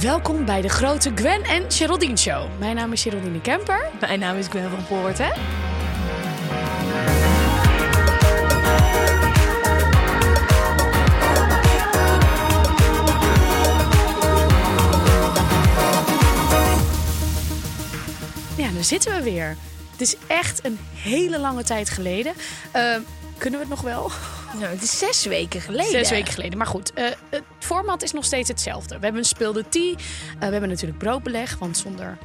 Welkom bij de grote Gwen en Geraldine Show. Mijn naam is Geraldine Kemper. Mijn naam is Gwen van Poort, hè? Ja, daar zitten we weer. Het is echt een hele lange tijd geleden. Eh, kunnen we het nog wel? Nou, het is zes weken geleden. Zes weken geleden. Maar goed, eh, het format is nog steeds hetzelfde. We hebben een speelde tea. Eh, we hebben natuurlijk broodbeleg, want zonder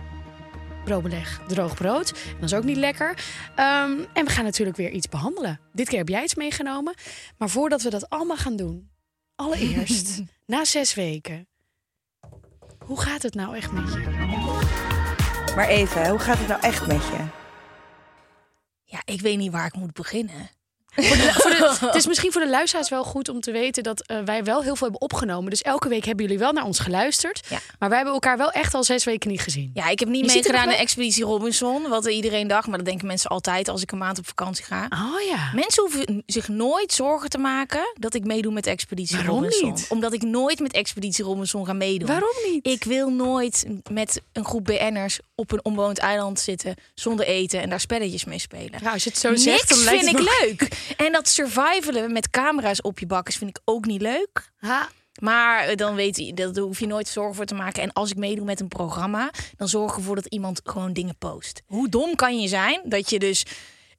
broodbeleg droog brood. Dat is ook niet lekker. Ehm, en we gaan natuurlijk weer iets behandelen. Dit keer heb jij iets meegenomen. Maar voordat we dat allemaal gaan doen, allereerst, na zes weken, hoe gaat het nou echt met je? Maar even, hoe gaat het nou echt met je? Ja, ik weet niet waar ik moet beginnen. Voor de, voor de- het is misschien voor de luisteraars wel goed om te weten dat eh, wij wel heel veel hebben opgenomen. Dus elke week hebben jullie wel naar ons geluisterd. Ja. Maar wij hebben elkaar wel echt al zes weken niet gezien. Ja, ik heb niet meegedaan aan wel- Expeditie Robinson, wat iedereen dacht. Maar dat denken mensen altijd als ik een maand op vakantie ga. Oh ja. Mensen hoeven zich nooit zorgen te maken dat ik meedoe met Expeditie Waarom Robinson. niet? Omdat ik nooit met Expeditie Robinson ga meedoen. Waarom niet? Ik wil nooit met een groep BN'ers op een onbewoond eiland zitten zonder eten en daar spelletjes mee spelen. Ja, als je het zo zegt, dan Niks lijkt vind het ik leuk. En dat survivalen met camera's op je bakkes vind ik ook niet leuk. Ha, Maar eh, dan weet je, dat daar hoef je nooit zorgen voor te maken. En als ik meedoe met een programma, dan zorg ervoor dat iemand gewoon dingen post. Hoe dom kan je zijn dat je dus.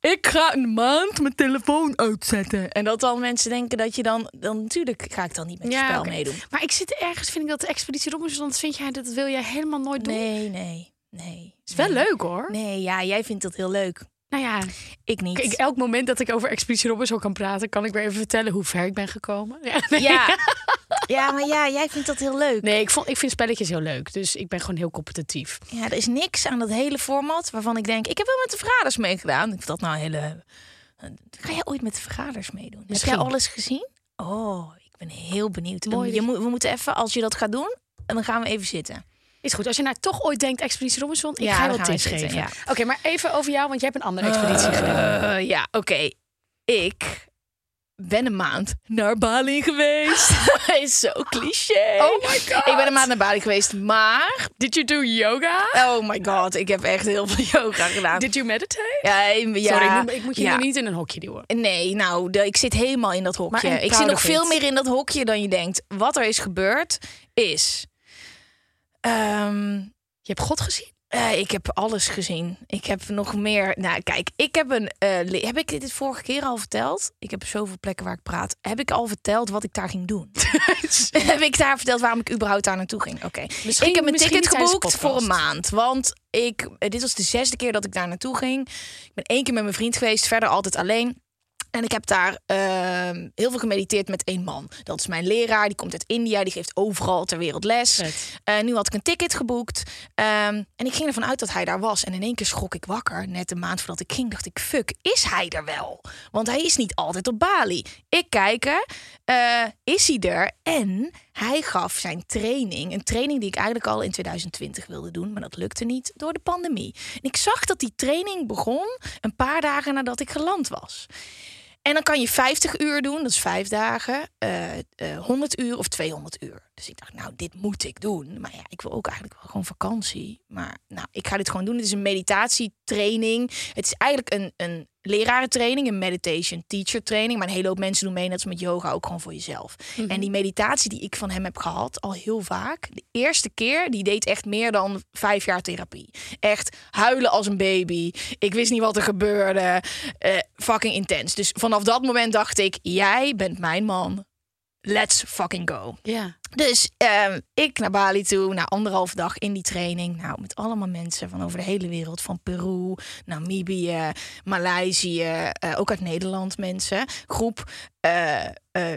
Ik ga een maand mijn telefoon uitzetten. En dat dan mensen denken dat je dan. Dan natuurlijk ga ik dan niet met je spel meedoen. Maar ik zit ergens, vind ik dat de Expeditie Robinson, dat vind jij, dat wil jij helemaal nooit doen. Nee, nee, nee. is wel leuk hoor. Nee, ja, jij vindt dat heel leuk. Nou ja, Ik niet. kijk, elk moment dat ik over Expeditie Robinson kan praten, kan ik weer even vertellen hoe ver ik ben gekomen. Ja, nee. Ja. ja, maar ja, jij vindt dat heel leuk. Nee, ik, vond, ik vind spelletjes heel leuk. Dus ik ben gewoon heel competitief. Ja, er is niks aan dat hele format waarvan ik denk... Ik heb wel met de vergaders meegedaan. Ik vind dat nou een hele... Ga jij ooit met de vergaders meedoen? Misschien. Heb jij alles gezien? Oh, ik ben heel benieuwd. Mooi je moet, we moeten even, als je dat gaat doen, dan gaan we even zitten. Is goed. Als je nou toch ooit denkt Expeditie Robinson, ik Ja, ga je dan wat gaan we tips geven. ja. Oké, maar even over jou, want jij hebt een andere expeditie gedaan. Eh, ja, oké. Ik ben een maand naar Bali geweest. is zo cliché. Oh my god. Ik ben een maand naar Bali geweest, maar... Did you do yoga? Oh my god, ik heb echt heel veel yoga gedaan. Did you meditate? Ja, ja, Sorry, ik moet, ik moet je ja. nu niet in een hokje duwen. Nee, nou, de- ik zit helemaal in dat hokje. Ik zit nog veel meer in dat hokje dan je denkt. Wat er is gebeurd is. Ehm, Je hebt God gezien? eh, ik heb alles gezien. Ik heb nog meer. Nou, kijk, ik heb een. eh, heb ik dit vorige keer al verteld? Ik heb zoveel plekken waar ik praat. Heb ik al verteld wat ik daar ging doen? heb ik daar verteld waarom ik überhaupt daar naartoe ging? Oké. Ik heb een ticket geboekt voor een maand. Want ik, eh, dit was de zesde keer dat ik daar naartoe ging. Ik ben één keer met mijn vriend geweest, verder altijd alleen. En ik heb daar ehm, heel veel gemediteerd met één man. Dat is mijn leraar, die komt uit India, die geeft overal ter wereld les. Eh, nu had ik een ticket geboekt. ehm, en ik ging ervan uit dat hij daar was. En in één keer schrok ik wakker. Net een maand voordat ik ging, dacht ik: fuck, is hij er wel? Want hij is niet altijd op Bali. Ik kijken, eh, is hij er? En hij gaf zijn training. Een training die ik eigenlijk al in 2020 wilde doen. Maar dat lukte niet door de pandemie. En ik zag dat die training begon een paar dagen nadat ik geland was. En dan kan je 50 uur doen, dat is vijf dagen, eh, eh, 100 uur of 200 uur. Dus ik dacht, nou, dit moet ik doen. Maar ja, ik wil ook eigenlijk wel gewoon vakantie. Maar nou, ik ga dit gewoon doen. Het is een meditatietraining. Het is eigenlijk een, een lerarentraining, een meditation teacher training. Maar een hele hoop mensen doen mee, net als met yoga, ook gewoon voor jezelf. En die meditatie die ik van hem heb gehad, al heel vaak. De eerste keer, die deed echt meer dan vijf jaar therapie. Echt huilen als een baby. Ik wist niet wat er gebeurde. Eh, fucking intens. Dus vanaf dat moment dacht ik, jij bent mijn man. Let's fucking go. Ja. Dus ehm, ik naar Bali toe, na anderhalf dag in die training. Nou, met allemaal mensen van over de hele wereld. Van Peru, Namibië, Maleisië, eh, ook uit Nederland mensen. Groep eh, eh,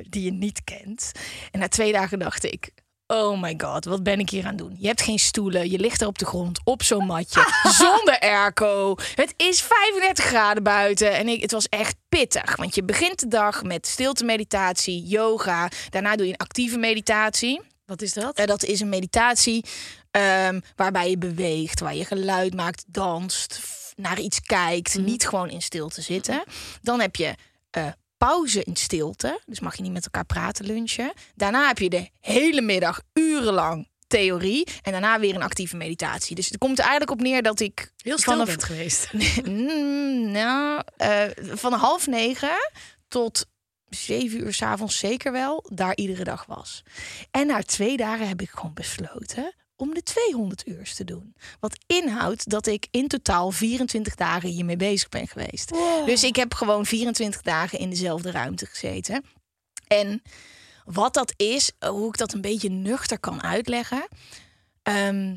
die je niet kent. En na twee dagen dacht ik... Oh my god, wat ben ik hier aan het doen? Je hebt geen stoelen, je ligt er op de grond op zo'n matje, zonder airco. Het is 35 graden buiten en ik, het was echt pittig. Want je begint de dag met stilte meditatie, yoga. Daarna doe je een actieve meditatie. Wat is dat? Eh, dat is een meditatie ehm, waarbij je beweegt, waar je geluid maakt, danst, naar iets kijkt, niet gewoon in stilte zitten. Dan heb je eh, pauze in stilte, dus mag je niet met elkaar praten, lunchen. Daarna heb je de hele middag urenlang theorie en daarna weer een actieve meditatie. Dus het komt er eigenlijk op neer dat ik Heel stil vanaf bent geweest. Mm, nou, eh, van half negen tot zeven uur s'avonds zeker wel daar iedere dag was. En na twee dagen heb ik gewoon besloten om de 200 uur te doen. Wat inhoudt dat ik in totaal 24 dagen hiermee bezig ben geweest. Dus ik heb gewoon 24 dagen in dezelfde ruimte gezeten. En wat dat is, hoe ik dat een beetje nuchter kan uitleggen. Ehm,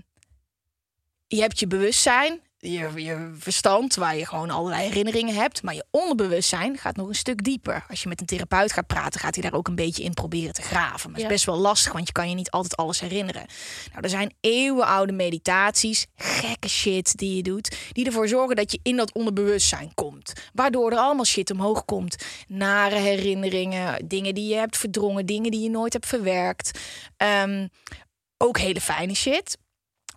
je hebt je bewustzijn, je, je verstand, waar je gewoon allerlei herinneringen hebt. Maar je onderbewustzijn gaat nog een stuk dieper. Als je met een therapeut gaat praten, gaat hij daar ook een beetje in proberen te graven. Maar het Ja. is best wel lastig, want je kan je niet altijd alles herinneren. Nou, er zijn eeuwenoude meditaties, gekke shit die je doet, die ervoor zorgen dat je in dat onderbewustzijn komt. Waardoor er allemaal shit omhoog komt. Nare herinneringen, dingen die je hebt verdrongen, dingen die je nooit hebt verwerkt. Ehm, ook hele fijne shit.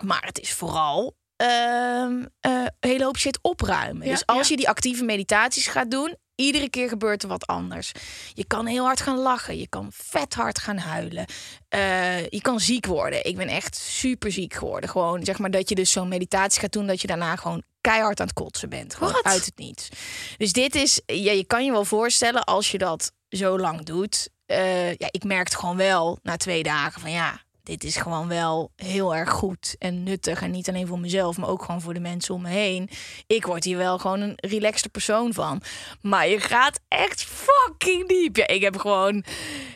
Maar het is vooral ehm, eh, hele hoop shit opruimen. Ja, dus als ja. je die actieve meditaties gaat doen, iedere keer gebeurt er wat anders. Je kan heel hard gaan lachen. Je kan vet hard gaan huilen. Eh, je kan ziek worden. Ik ben echt super ziek geworden. Gewoon zeg maar dat je dus zo'n meditatie gaat doen, dat je daarna gewoon keihard aan het kotsen bent. Gewoon uit het niets. Dus dit is, ja, je kan je wel voorstellen als je dat zo lang doet. Eh, ja, ik merkte gewoon wel na twee dagen van ja, dit is gewoon wel heel erg goed en nuttig. En niet alleen voor mezelf, maar ook gewoon voor de mensen om me heen. Ik word hier wel gewoon een relaxte persoon van. Maar je gaat echt fucking diep. Ja, ik heb gewoon...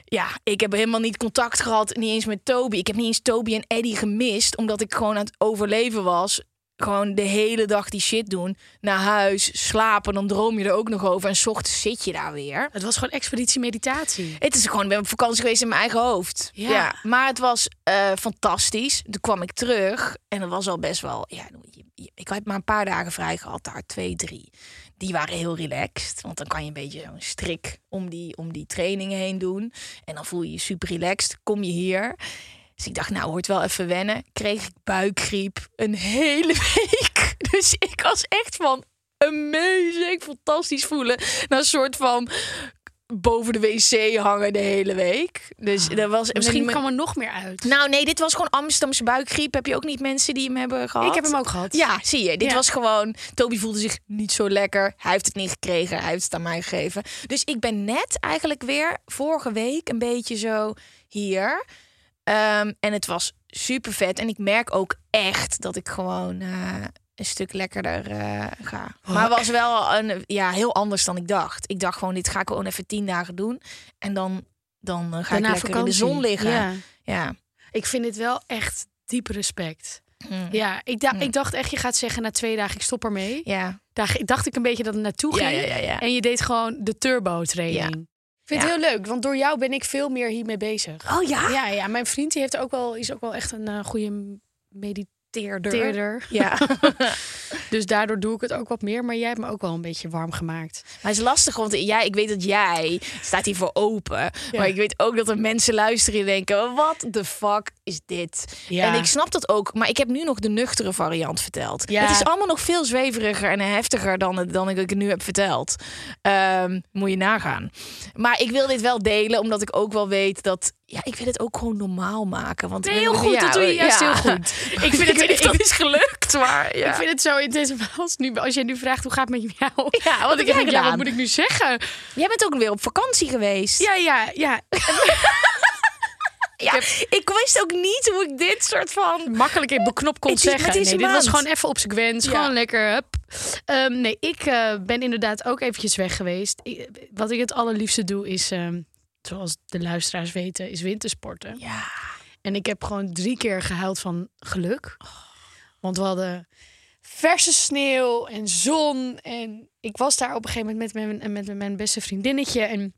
Ja, ik heb helemaal niet contact gehad. Niet eens met Toby. Ik heb niet eens Toby en Eddie gemist. Omdat ik gewoon aan het overleven was. Gewoon de hele dag die shit doen. Naar huis, slapen. Dan droom je er ook nog over. En 's ochtends zit je daar weer. Het was gewoon expeditie meditatie. Het is gewoon, ik ben op vakantie geweest in mijn eigen hoofd. Ja. Ja. maar het was eh, fantastisch. Toen kwam ik terug en dat was al best wel. Ja, ik had maar een paar dagen vrij gehad daar, twee, drie. Die waren heel relaxed, want dan kan je een beetje zo'n strik om die, om die trainingen heen doen. En dan voel je je super relaxed. Kom je hier. Dus ik dacht, nou, hoort wel even wennen. Kreeg ik buikgriep een hele week. Dus ik was echt van amazing, fantastisch voelen. Naar een soort van boven de wc hangen de hele week. Dus dat was Ah, Misschien kwam er nog meer uit. Nou, nee, dit was gewoon Amsterdamse buikgriep. Heb je ook niet mensen die hem hebben gehad? ik heb hem ook gehad. Ja, zie je. Dit Ja. was gewoon. Toby voelde zich niet zo lekker. Hij heeft het niet gekregen. Hij heeft het aan mij gegeven. Dus ik ben net eigenlijk weer vorige week een beetje zo hier. Ehm, en het was super vet. En ik merk ook echt dat ik gewoon eh, een stuk lekkerder eh, ga. Oh, Maar het was wel een, ja, heel anders dan ik dacht. Ik dacht gewoon, dit ga ik gewoon even tien dagen doen. En dan, dan eh, ga Daarna ik lekker in de zon liggen. Ja. ja. Ik vind dit wel echt diep respect. Mm. Ja, ik, da- Mm. ik dacht echt, je gaat zeggen na twee dagen, ik stop ermee. Ja. Daar dacht ik een beetje dat het naartoe ging. ja, ja, ja. En je deed gewoon de turbo training. Ik vind Ja. het heel leuk, want door jou ben ik veel meer hiermee bezig. Oh ja? Ja, ja, mijn vriend die heeft ook wel, is ook wel echt een eh, goede mediteerder. Teerder. Ja. Dus daardoor doe ik het ook wat meer. Maar jij hebt me ook wel een beetje warm gemaakt. Maar het is lastig, want jij, ik weet dat jij staat hiervoor open. Maar ik weet ook dat er mensen luisteren en denken: wat de fuck is dit. Ja. En ik snap dat ook, maar ik heb nu nog de nuchtere variant verteld. Ja. Het is allemaal nog veel zweveriger en heftiger dan, dan ik het nu heb verteld. Ehm, moet je nagaan. Maar ik wil dit wel delen, omdat ik ook wel weet dat... Ja, ik wil het ook gewoon normaal maken. Want Nee, heel goed. Ja, dat doe je juist ja. heel goed. Ik vind het, dat ik- is gelukt, maar ja. Ik vind het zo intens. Als, nu, als je nu vraagt hoe gaat het met jou? Ja, wat Want heb ik jij denk, ja, wat moet ik nu zeggen? Jij bent ook weer op vakantie geweest. Ja, ja, ja. Ja, ik wist ook niet hoe ik dit soort van... Makkelijk in beknopt kon zeggen. Nee, dit was gewoon even op sequence. Ja. Gewoon lekker. Hup. Ehm, nee, ik eh, ben inderdaad ook eventjes weg geweest. Ik- wat ik het allerliefste doe is, ehm, zoals de luisteraars weten, is wintersporten. Ja. En ik heb gewoon drie keer gehuild van geluk. Want we hadden verse sneeuw en zon. En ik was daar op een gegeven moment met mijn, met mijn beste vriendinnetje. En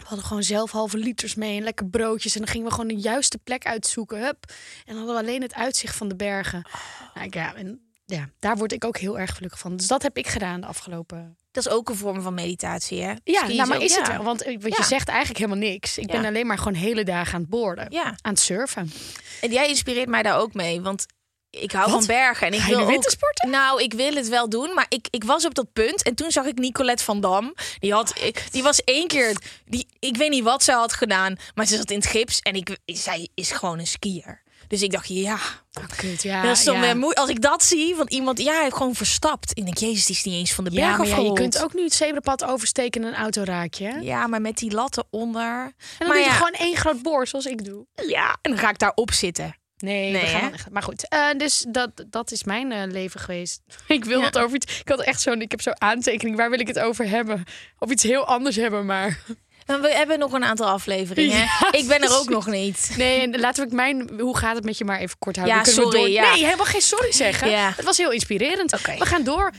we hadden gewoon zelf halve liters mee en lekker broodjes. En dan gingen we gewoon de juiste plek uitzoeken. Hup. En dan hadden we alleen het uitzicht van de bergen. Nou, ja, en ja, daar word ik ook heel erg gelukkig van. Dus dat heb ik gedaan de afgelopen... Dat is ook een vorm van meditatie, hè? Ja, nou, maar ook- is het wel? Want eh, wat Ja. je zegt eigenlijk helemaal niks. Ik Ja. ben alleen maar gewoon hele dagen aan het boorden. Ja. Aan het surfen. En jij inspireert mij daar ook mee, want ik hou Wat? van bergen. En ik Ga je wil ook- wintersporten? Nou, ik wil het wel doen, maar ik, ik was op dat punt. En toen zag ik Nicolette van Dam. Die, had, die was één keer... Die, ik weet niet wat ze had gedaan, maar ze zat in het gips. En ik, zij is gewoon een skier. Dus ik dacht, ja, Oh, kut, ja. dat is ja. Als ik dat zie van iemand, ja, hij heeft gewoon verstapt. Ik denk, jezus, die is niet eens van de berg Ja, je kunt ook nu het zebrapad oversteken en een auto raak je. En Ja, maar met die latten onder. dan maar doe je gewoon één groot boor, zoals ik doe. ja, en dan ga ik daarop zitten. Nee, Nee, we gaan echt- Maar goed, eh, dus dat, dat is mijn eh, leven geweest. Ik wil Ja. het over iets... Ik had echt zo'n... Ik heb zo'n aantekening. Waar wil ik het over hebben? Of iets heel anders hebben, maar... Maar we hebben nog een aantal afleveringen. Ja, ik ben er ook nog niet. Nee, en laten we mijn... Hoe gaat het met je maar even kort houden. Ja, sorry, door- ja. Nee, helemaal geen sorry zeggen. Ja. Het was heel inspirerend. Oké. We gaan door.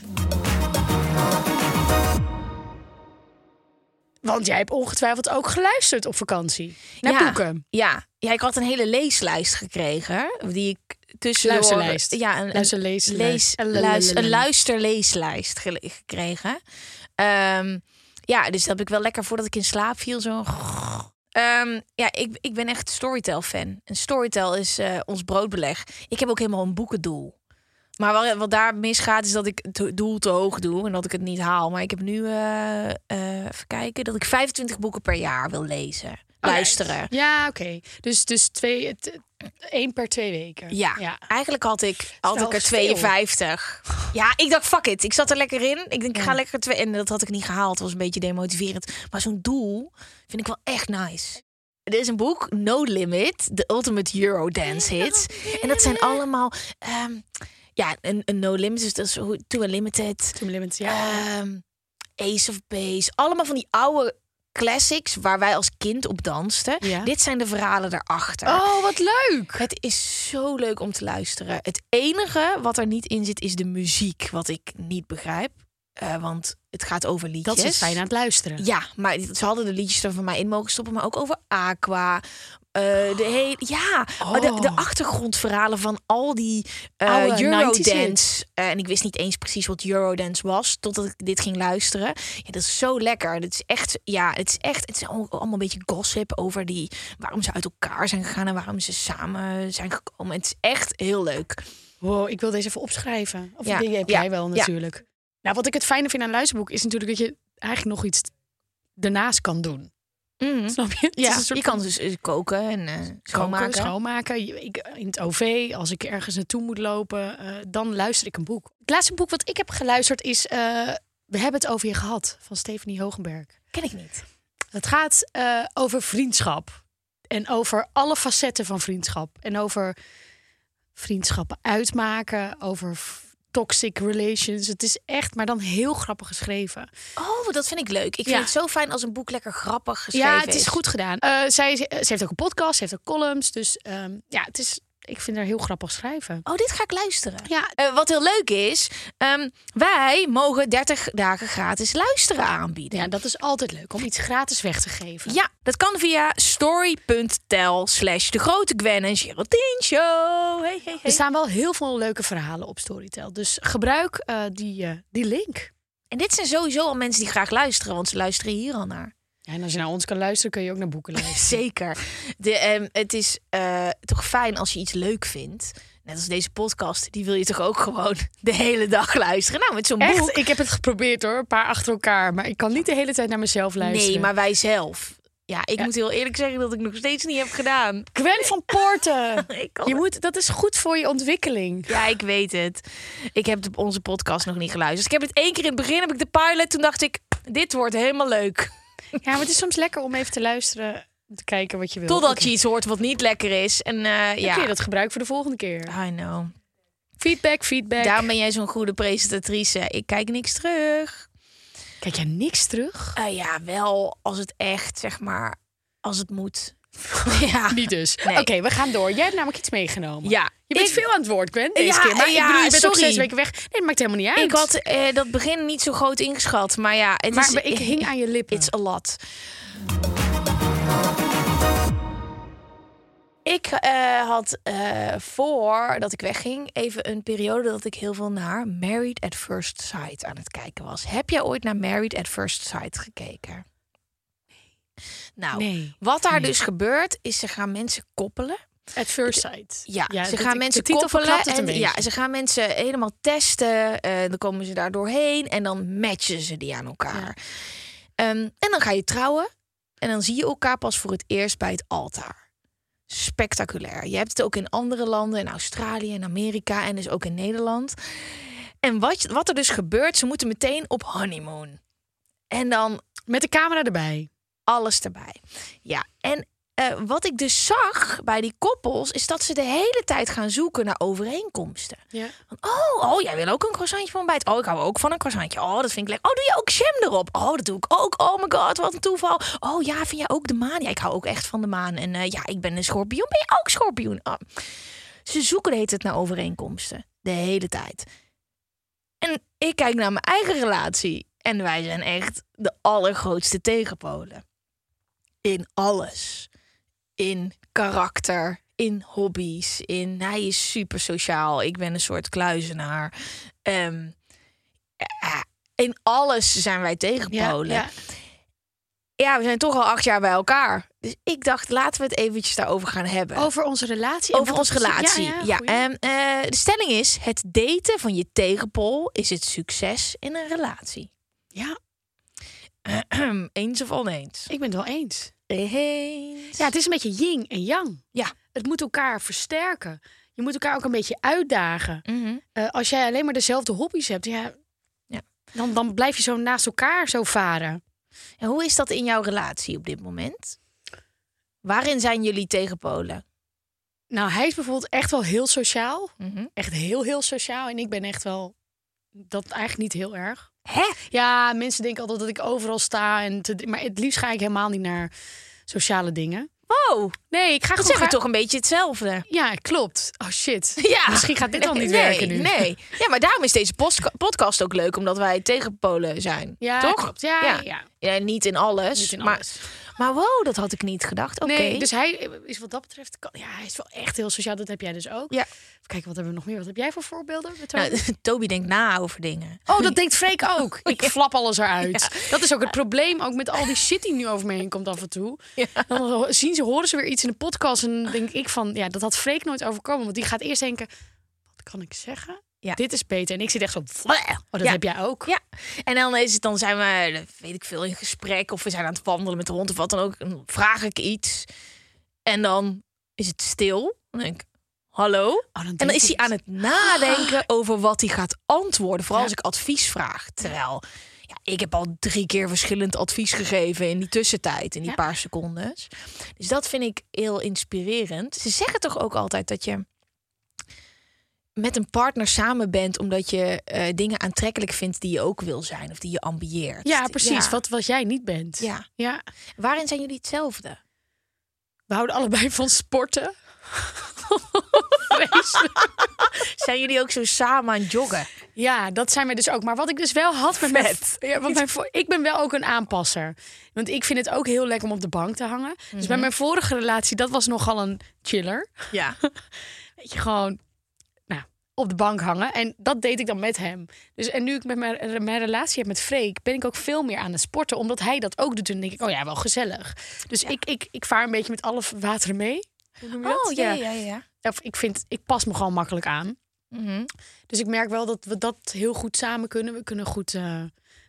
Want jij hebt ongetwijfeld ook geluisterd op vakantie. Naar ja, boeken. Ja. ja, ik had een hele leeslijst gekregen. Die ik tussen Luisterlijst. Ja, een, een, Luister, lees, lees, luis- een luisterleeslijst gekregen. Ja, dus dat heb ik wel lekker voordat ik in slaap viel. Zo. Ehm, ja, ik, ik ben echt Storytel-fan. En Storytel is eh, ons broodbeleg. Ik heb ook helemaal een boekendoel. Maar wat, wat daar misgaat is dat ik het doel te hoog doe en dat ik het niet haal. Maar ik heb nu, eh, eh, even kijken, dat ik 25 boeken per jaar wil lezen. Luisteren. Ja, oké. Dus, dus twee, één per twee weken. Ja, ja. eigenlijk had ik, had ik er veel. 52. Ja, ik dacht, fuck it. Ik zat er lekker in. Ik denk, ik ga Ja. lekker twee. En dat had ik niet gehaald. Het was een beetje demotiverend. Maar zo'n doel vind ik wel echt nice. Er is een boek, No Limit, The Ultimate Eurodance Hits. En dat zijn allemaal... ehm, ja, een, een No Limit, dus dat is hoe- To Unlimited. Two Limits, ja. Ehm, Ace of Base. Allemaal van die oude classics waar wij als kind op dansten. Ja. Dit zijn de verhalen daarachter. oh, wat leuk. Het is zo leuk om te luisteren. Het enige wat er niet in zit is de muziek, wat ik niet begrijp. Eh, want het gaat over liedjes. Dat is fijn aan het luisteren. Ja, maar ze hadden de liedjes er van mij in mogen stoppen, maar ook over Aqua. Eh, de hele, ja, Oh. de, de achtergrondverhalen van al die 90s Eurodance. Eh, en ik wist niet eens precies wat Eurodance was, totdat ik dit ging luisteren. Ja, dat is zo lekker. Het is echt, ja, het is echt, het is al- allemaal een beetje gossip over die, waarom ze uit elkaar zijn gegaan en waarom ze samen zijn gekomen. Het is echt heel leuk. Wow, ik wil deze even opschrijven. Of Ja, die heb ja, jij wel ja. natuurlijk. Nou, wat ik het fijne vind aan een luisterboek is natuurlijk dat je eigenlijk nog iets ernaast kan doen. Mhm. Snap je? Ja, soort je kan dus eh, koken en eh, schoonmaken. Koken, schoonmaken. Ik, in het OV, als ik ergens naartoe moet lopen, eh, dan luister ik een boek. Het laatste boek wat ik heb geluisterd is We hebben het over je gehad van Stephanie Hogenberg. Ken ik niet. Het gaat over vriendschap. En over alle facetten van vriendschap. En over vriendschappen uitmaken. Over toxic relations. Het is echt, maar dan heel grappig geschreven. Oh, dat vind ik leuk. Ik vind Ja. het zo fijn als een boek lekker grappig geschreven ja, het is goed gedaan. Eh, zij, ze heeft ook een podcast, ze heeft ook columns. Dus ehm, ja, het is, ik vind haar heel grappig schrijven. Oh, dit ga ik luisteren. Ja, Eh, wat heel leuk is, ehm, wij mogen 30 dagen gratis luisteren aanbieden. ja, dat is altijd leuk om iets gratis weg te geven. Ja, dat kan via story.tel slash de grote Gwen en Geraldine show. Hey, hey, Er hey. staan wel heel veel leuke verhalen op Storytel. Dus gebruik eh, die, eh, die link. En dit zijn sowieso al mensen die graag luisteren, want ze luisteren hier al naar. Ja, en als je naar ons kan luisteren, kun je ook naar boeken luisteren. Zeker. De, ehm, het is eh, toch fijn als je iets leuk vindt. Net als deze podcast, die wil je toch ook gewoon de hele dag luisteren. Nou, met zo'n boek. Ik heb het geprobeerd hoor, een paar achter elkaar. Maar ik kan niet de hele tijd naar mezelf luisteren. Nee, maar wij zelf. Ja, ik Ja. moet heel eerlijk zeggen dat ik nog steeds niet heb gedaan. Gwen van Poorten. Je moet, dat is goed voor je ontwikkeling. Ja, ik weet het. Ik heb de, onze podcast nog niet geluisterd. Ik heb het één keer in het begin, heb ik de pilot. Toen dacht ik, dit wordt helemaal leuk. Ja, maar het is soms lekker om even te luisteren, te kijken wat je wil. Totdat je iets hoort wat niet lekker is. En eh, ja, kun je dat gebruiken voor de volgende keer. I know. Feedback, feedback. Daarom ben jij zo'n goede presentatrice. Ik kijk niks terug. Kijk jij niks terug? Eh, ja, wel als het echt, zeg maar, als het moet. ja. Niet dus. Nee. Oké, we gaan door. Jij hebt namelijk iets meegenomen. Ja, Je bent ik- veel aan het woord, Gwen, deze Ja, keer. Maar ja, ik bedoel, je bent ook sorry. zes weken weg. Nee, dat maakt helemaal niet uit. Ik had eh, dat begin niet zo groot ingeschat, maar ja, het maar is, ik hing aan je lippen. It's a lot. Ik eh, had eh voordat ik wegging even een periode dat ik heel veel naar Married at First Sight aan het kijken was. Heb jij ooit naar Married at First Sight gekeken? Nou, Nee. wat daar Nee. dus gebeurt is ze gaan mensen koppelen. At first sight. Ja, ze gaan mensen koppelen. En, ja, ze gaan mensen helemaal testen. eh, dan komen ze daar doorheen en dan matchen ze die aan elkaar. Ehm, en dan ga je trouwen. En dan zie je elkaar pas voor het eerst bij het altaar. Spectaculair. Je hebt het ook in andere landen, in Australië en Amerika en dus ook in Nederland. En wat, wat er dus gebeurt, ze moeten meteen op honeymoon. En dan Met de camera erbij. Alles erbij. Ja, en eh, wat ik dus zag bij die koppels is dat ze de hele tijd gaan zoeken naar overeenkomsten. Ja. Van, oh, oh, jij wil ook een croissantje van ontbijt. Oh, ik hou ook van een croissantje. Oh, dat vind ik lekker. Oh, doe je ook jam erop? Oh, dat doe ik ook. Oh my god, wat een toeval. Oh ja, vind jij ook de maan? Ja, ik hou ook echt van de maan. En eh, ja, ik ben een schorpioen. Ben je ook schorpioen? Oh. Ze zoeken hele tijd naar overeenkomsten. De hele tijd. En ik kijk naar mijn eigen relatie. En wij zijn echt de allergrootste tegenpolen. In alles. In karakter, in hobby's, in hij is super sociaal. Ik ben een soort kluizenaar. Ehm, ja, in alles zijn wij tegenpolen. Ja, Ja, ja. we zijn toch al acht jaar bij elkaar. Dus ik dacht, laten we het eventjes daarover gaan hebben. Over onze relatie. Over onze relatie. Ja, Ja, ja, goeie. en, eh, de stelling is: het daten van je tegenpol is het succes in een relatie. ja, Eens of oneens? ik ben het wel eens. Eens. Ja, het is een beetje yin en yang. Ja. Het moet elkaar versterken. Je moet elkaar ook een beetje uitdagen. Mhm. Eh, als jij alleen maar dezelfde hobby's hebt, ja, Ja. Dan, dan blijf je zo naast elkaar zo varen. En hoe is dat in jouw relatie op dit moment? Waarin zijn jullie tegenpolen? Nou, hij is bijvoorbeeld echt wel heel sociaal. Mhm. Echt heel, heel sociaal. En ik ben echt wel dat eigenlijk niet heel erg. Hè? Ja, mensen denken altijd dat ik overal sta. En te, maar het liefst ga ik helemaal niet naar sociale dingen. Wow, Nee, ik ga dat gewoon... zeggen ga- toch een beetje hetzelfde. Ja, klopt. Oh shit. Ja. Misschien gaat dit al niet Nee, werken nu. Nee. Ja, maar daarom is deze podcast ook leuk, omdat wij tegenpolen zijn. Ja, toch? klopt. Ja, Ja. ja. Ja, niet in alles. Niet in maar, alles. Maar wow, dat had ik niet gedacht. Oké. Nee, dus hij is wat dat betreft... kan- Ja, hij is wel echt heel sociaal. Dat heb jij dus ook. Ja. Kijken, wat hebben we nog meer? Wat heb jij voor voorbeelden? Nou, Toby? Denkt na over dingen. Oh, dat denkt Freek ook. Ik flap alles eruit. Dat is ook het probleem, ook met al die shit die nu over me heen komt af en toe. Dan zien ze, horen ze weer iets in de podcast en denk ik van, ja, dat had Freek nooit overkomen. Want die gaat eerst denken, wat kan ik zeggen? Ja. Dit is beter. En ik zit echt zo, oh, dat Ja. heb jij ook. Ja, en dan is het dan zijn we, weet ik veel, in gesprek of we zijn aan het wandelen met de hond of wat dan ook. Dan vraag ik iets en dan is het stil. Dan denk ik, hallo? Oh, dan En dan is hij aan het nadenken over wat hij gaat antwoorden. Vooral Ja. als ik advies vraag. Terwijl, ja, ik heb al drie keer verschillend advies gegeven in die tussentijd, in die Ja. paar seconden. Dus dat vind ik heel inspirerend. Ze zeggen toch ook altijd dat je met een partner samen bent omdat je eh, dingen aantrekkelijk vindt die je ook wil zijn of die je ambieert. Ja, precies. Ja. Wat, wat jij niet bent. Ja. ja. Waarin zijn jullie hetzelfde? We houden allebei van sporten. Zijn jullie ook zo samen aan het joggen? Ja, dat zijn we dus ook. Maar wat ik dus wel had met mijn, ja, want mijn ik ben wel ook een aanpasser. Want ik vind het ook heel lekker om op de bank te hangen. Dus Mhm. bij mijn vorige relatie, dat was nogal een chiller. Ja. Weet je, gewoon, op de bank hangen. En dat deed ik dan met hem. Dus en nu ik met mijn, mijn relatie heb met Freek, ben ik ook veel meer aan het sporten. Omdat hij dat ook doet. En denk ik, oh ja, wel gezellig. Dus ik, ik, ik vaar een beetje met alle wateren mee. Dat? Oh, ja, ja, ja. Of ik vind, ik pas me gewoon makkelijk aan. Mhm. Dus ik merk wel dat we dat heel goed samen kunnen. We kunnen goed eh,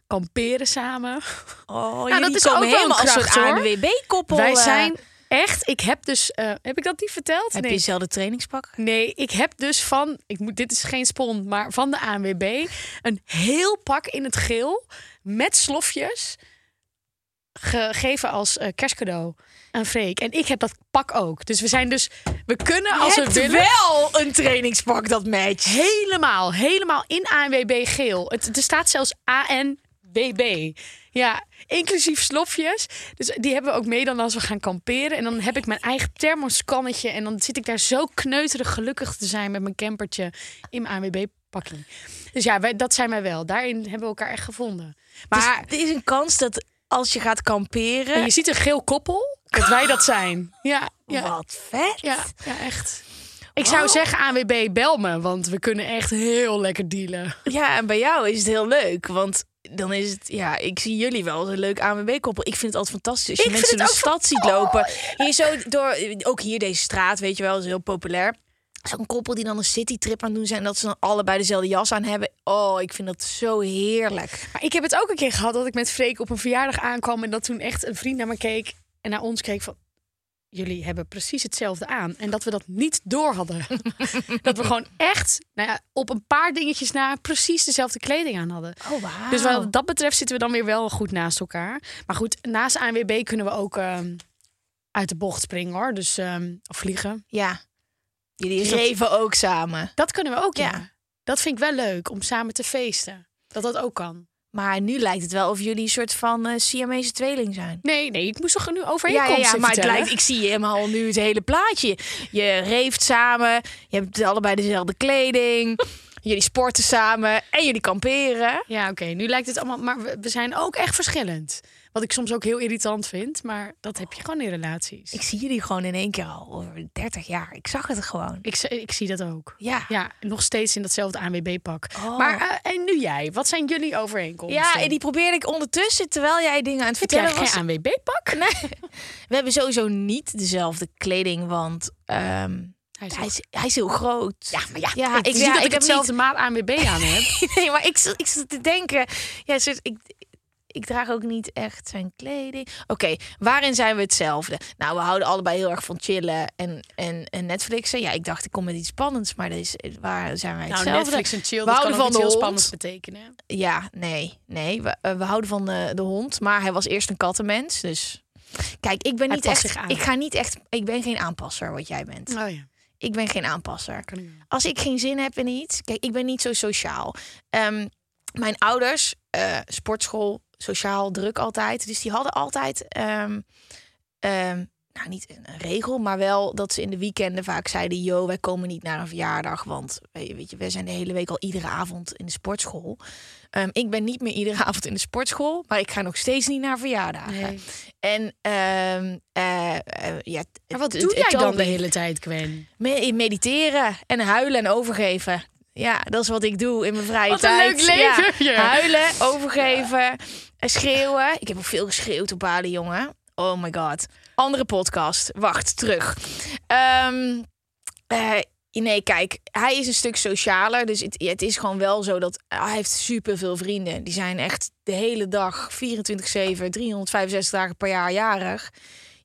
kamperen samen. Oh, dat jullie is komen ook wel helemaal een als soort. ANWB-koppel. Wij eh. zijn echt, ik heb dus, eh, heb ik dat niet verteld? Heb nee. je dezelfde trainingspak? Nee, ik heb dus van, ik moet, dit is geen spon, maar van de ANWB een heel pak in het geel met slofjes gegeven als eh, kerstcadeau aan Freek. En ik heb dat pak ook. Dus we zijn dus, we kunnen als we willen. wel een trainingspak dat matcht. Helemaal, helemaal in ANWB geel. Het, er staat zelfs ANWB. Ja, inclusief slofjes. Dus die hebben we ook mee dan als we gaan kamperen. En dan heb ik mijn eigen thermoskannetje. En dan zit ik daar zo kneuterig gelukkig te zijn met mijn campertje in mijn ANWB-pakking. Dus ja, wij, dat zijn wij wel. Daarin hebben we elkaar echt gevonden. Maar Maar er is een kans dat als je gaat kamperen... en je ziet een geel koppel, dat wij dat zijn. Ja, ja, Wat vet. ja, ja echt. Ik zou zeggen ANWB, bel me, want we kunnen echt heel lekker dealen. Ja, en bij jou is het heel leuk, want dan is het, ja, ik zie jullie wel als een leuk ANWB-koppel. Ik vind het altijd fantastisch. Als je Ik mensen het de stad ziet lopen. Hier zo door, ook hier deze straat, weet je wel, is heel populair. Zo'n koppel die dan een citytrip aan het doen zijn, en dat ze dan allebei dezelfde jas aan hebben. Oh, ik vind dat zo heerlijk. Maar ik heb het ook een keer gehad dat ik met Freek op een verjaardag aankwam en dat toen echt een vriend naar me keek en naar ons keek van jullie hebben precies hetzelfde aan en dat we dat niet door hadden. dat we gewoon echt nou ja, op een paar dingetjes na precies dezelfde kleding aan hadden. Oh, wauw. Dus wat dat betreft zitten we dan weer wel goed naast elkaar. Maar goed, naast ANWB kunnen we ook ehm, uit de bocht springen hoor. Dus ehm, of vliegen. Ja, jullie reven ook samen. Dat kunnen we ook ja. Ja. Dat vind ik wel leuk om samen te feesten. Dat dat ook kan. Maar nu lijkt het wel of jullie een soort van eh Siamese tweeling zijn. Nee, nee, ik moest toch nu overeenkomsten ja, ja, maar het lijkt, ik zie helemaal nu het hele plaatje. Je reeft samen, je hebt allebei dezelfde kleding, jullie sporten samen en jullie kamperen. Ja, oké. Nu lijkt het allemaal... Maar we, we zijn ook echt verschillend. Wat ik soms ook heel irritant vind. Maar dat heb je gewoon in relaties. Ik zie jullie gewoon in één keer al over 30 jaar. Ik zag het gewoon. Ik, ik, ik zie dat ook. Ja. Ja, nog steeds in datzelfde ANWB-pak. Oh. Maar eh, en nu jij. Wat zijn jullie overeenkomsten? Ja, en die probeerde ik ondertussen, terwijl jij dingen aan het Heb jij vertellen was. geen ANWB-pak? Nee, we hebben sowieso niet dezelfde kleding, want ehm, Hij is hij, is, hij is heel groot. Ja, maar ja, Ja, ik, zie ja, dat ik, ik heb hetzelfde maat ANWB aan heb. Nee, maar ik, ik zat te denken. Ja, ik, ik draag ook niet echt zijn kleding. Oké, waarin zijn we hetzelfde? Nou, we houden allebei heel erg van chillen en, en, en Netflixen. Ja, ik dacht, ik kom met iets spannends, maar is, waar zijn wij Nou, hetzelfde? Netflix en chill, We houden van de heel hond. spannends betekenen. Ja, nee, nee. We, eh, we houden van de, de hond, maar hij was eerst een kattenmens, dus... Kijk, ik ben Hij niet echt. Ik ga niet echt. Ik ben geen aanpasser, wat jij bent. Oh ja, Ik ben geen aanpasser. kan ik wel. als ik geen zin heb in iets. Kijk, ik ben niet zo sociaal. Ehm, mijn ouders, eh, sportschool, sociaal druk altijd. Dus die hadden altijd, ehm, ehm, nou niet een regel, maar wel dat ze in de weekenden vaak zeiden: Yo, wij komen niet naar een verjaardag. Want weet je, wij zijn de hele week al iedere avond in de sportschool. Ehm, ik ben niet meer iedere avond in de sportschool, maar ik ga nog steeds niet naar verjaardagen. Nee. En eh, eh, ja, Maar wat doe jij dan de hele tijd, Gwen? Me- mediteren en huilen en overgeven. Ja, dat is wat ik doe in mijn vrije Wat een tijd. leuk leven, Ja. Huilen, overgeven, en schreeuwen. Ik heb ook veel geschreeuwd op Bali, jongen. Oh my god. Andere podcast. Wacht, terug. Eh, nee, kijk, hij is een stuk socialer. Dus het, het is gewoon wel zo dat hij heeft super veel vrienden. Die zijn echt de hele dag 24-7, 365 dagen per jaar jarig.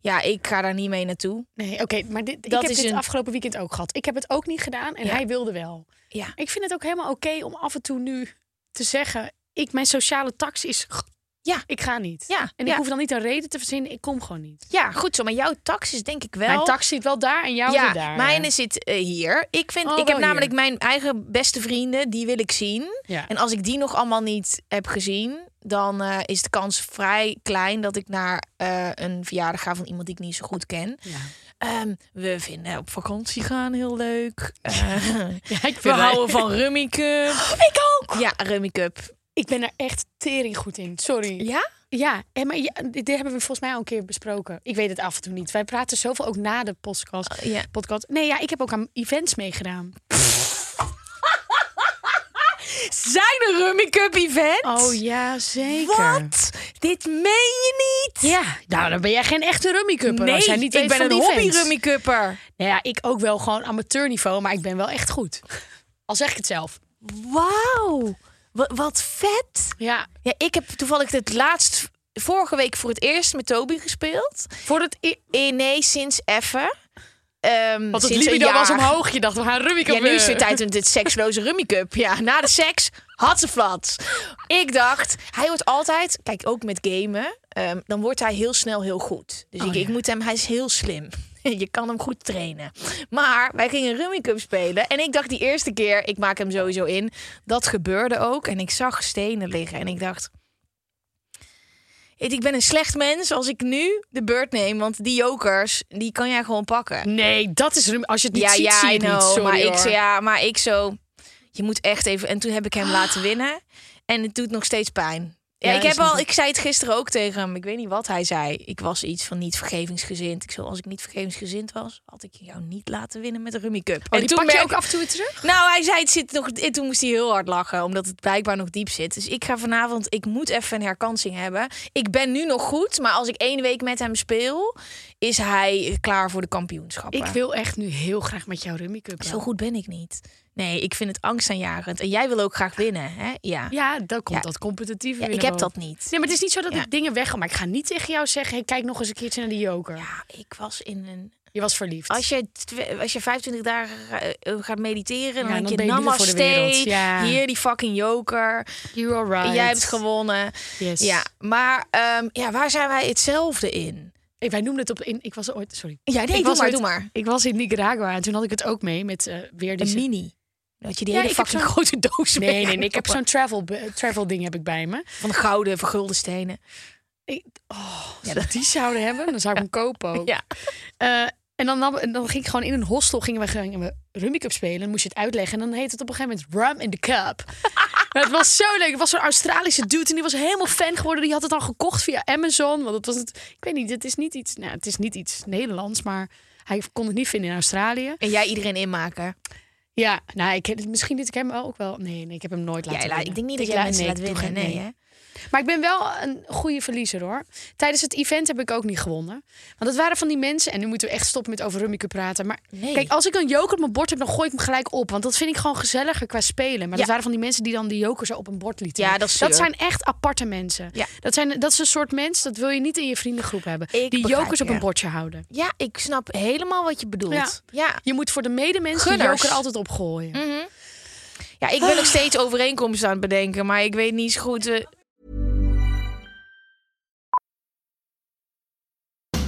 Ja, ik ga daar niet mee naartoe. Nee, oké, maar dit, ik Dat heb is dit een- afgelopen weekend ook gehad. Ik heb het ook niet gedaan en Ja. hij wilde wel. Ja. Ik vind het ook helemaal oké om af en toe nu te zeggen... Ik, mijn sociale tax is... Ja. Ik ga niet. Ja, En ik ja. hoef dan niet een reden te verzinnen. Ik kom gewoon niet. Ja, goed zo. Maar jouw tax is denk ik wel... Mijn tax zit wel daar en jouw ja, zit daar. mijne zit eh, hier. Ik, vind, Oh, ik heb namelijk mijn eigen beste vrienden, die wil ik zien. Ja. En als ik die nog allemaal niet heb gezien, dan eh, is de kans vrij klein dat ik naar eh, een verjaardag ga van iemand die ik niet zo goed ken. Ja. Ehm, we vinden op vakantie gaan heel leuk. Eh, Ja, ik, we houden van Rummy Cup. Ik ook. Ja, Rummy Cup. Ik ben er echt tering goed in. Sorry. Ja? Ja, en maar ja, dit hebben we volgens mij al een keer besproken. Ik weet het af en toe niet. Wij praten zoveel ook na de podcast. Podcast. Nee, ja, ik heb ook aan events meegedaan. Zijn een Rummy Cup event? Oh ja, zeker. Wat? Dit meen je niet? Ja, nou dan ben jij geen echte rummikupper. Nee, als jij niet ik ben een hobby. Rummy Cupper. Nou ja, ik ook wel gewoon amateurniveau, maar ik ben wel echt goed. Al zeg ik het zelf. Wauw. Wat, vet. Ja, Ja, ik heb toevallig het laatst vorige week voor het eerst met Toby gespeeld. voor het... i- Eh, nee, sinds even. Ehm, Want het libido was omhoog. Je dacht, we gaan rummikuppen. Ja, nu is het tijd om dit seksloze Rummy Cup. Ja, na de seks had ze flats. Ik dacht, hij wordt altijd, kijk ook met gamen, ehm, dan wordt hij heel snel heel goed. Dus Oh, ik, ik ja. moet hem, hij is heel slim. Je kan hem goed trainen. Maar wij gingen Rummy Cup spelen. En ik dacht die eerste keer, ik maak hem sowieso in. Dat gebeurde ook. En ik zag stenen liggen. En ik dacht, ik ben een slecht mens als ik nu de beurt neem. Want die jokers, die kan jij gewoon pakken Nee, dat is. Als je het niet ja, ziet, ja, zie je niet. Sorry, maar ik, zo- ja, maar ik zo... Je moet echt even... En toen heb ik hem laten winnen. En het doet nog steeds pijn. Ja, Ja, ik heb al... ik. Zei het gisteren ook tegen hem. Ik weet niet wat hij zei. Ik was iets van niet vergevingsgezind. Ik zo, als ik niet vergevingsgezind was, had ik jou niet laten winnen met de Rummy Cup. Oh, die pak je merk- ook af en toe terug? Nou, hij zei het zit nog. En toen moest hij heel hard lachen, omdat het blijkbaar nog diep zit. Dus ik ga vanavond. Ik moet even een herkansing hebben. Ik ben nu nog goed, maar als ik één week met hem speel, is hij klaar voor de kampioenschappen. Ik wil echt nu heel graag met jou rummikuppen. Zo goed ben ik niet. Nee, ik vind het angstaanjagend. En jij wil ook graag winnen, hè? Ja. Ja, dan komt Ja. dat competitieve Ja, ik heb dat niet. Nee, maar het is niet zo dat Ja. ik dingen wegga. Maar ik ga niet tegen jou zeggen... Hey, kijk nog eens een keertje naar die joker. Ja, ik was in een. Je was verliefd. Als je, als je 25 dagen eh, gaat mediteren, dan denk dan je ben je liefde voor de namaste. Hier die fucking joker. You are right. Jij hebt gewonnen. Yes. Ja, maar ehm, ja, waar zijn wij hetzelfde in? Ik, wij noemden het op... In, ik was ooit... Sorry. Ja, nee, ik doe was maar, ooit- doe maar. Ik was in Nicaragua en toen had ik het ook mee met eh, weer Een deze... mini. Dat je die Ja, hele fucking grote doos Nee, mee nee, nee. Ik heb zo'n travel, travel ding heb ik bij me. Van gouden, vergulde stenen. Ik, oh, als we die zouden hebben, dan zou ik hem kopen ook. Ja. Eh, en dan, nam- dan ging ik gewoon in een hostel, gingen we, gingen we Rummy Cup spelen. Dan moest je het uitleggen. En dan heet het op een gegeven moment Rum in the Cup. maar het was zo leuk. Het was zo'n Australische dude en die was helemaal fan geworden. Die had het dan gekocht via Amazon. Want het was het, ik weet niet, het is niet iets, nou, het is niet iets Nederlands, maar hij kon het niet vinden in Australië. En jij iedereen inmaken. Ja, nou, ik, misschien liet ik hem ook wel. Nee, nee, ik heb hem nooit laten winnen. ik denk niet dat jij mensen nee, laat ik winnen. geen- Nee, hè? Maar ik ben wel een goede verliezer hoor. Tijdens het event heb ik ook niet gewonnen. Want het waren van die mensen, en nu moeten we echt stoppen met over Rummikub praten. Maar Nee. kijk, als ik een joker op mijn bord heb, dan gooi ik hem gelijk op. Want dat vind ik gewoon gezelliger qua spelen. Maar dat Ja. waren van die mensen die dan die joker zo op een bord lieten. Ja, dat is dat zijn echt aparte mensen. Ja. Dat, zijn, dat is een soort mens, dat wil je niet in je vriendengroep hebben. Ik die begrijp jokers op een bordje houden. Ja, ik snap helemaal wat je bedoelt. Ja. Je moet voor de medemensen Gunners. joker altijd opgooien. Mhm. Ja, ik ben nog steeds overeenkomsten aan het bedenken, maar ik weet niet zo goed. eh,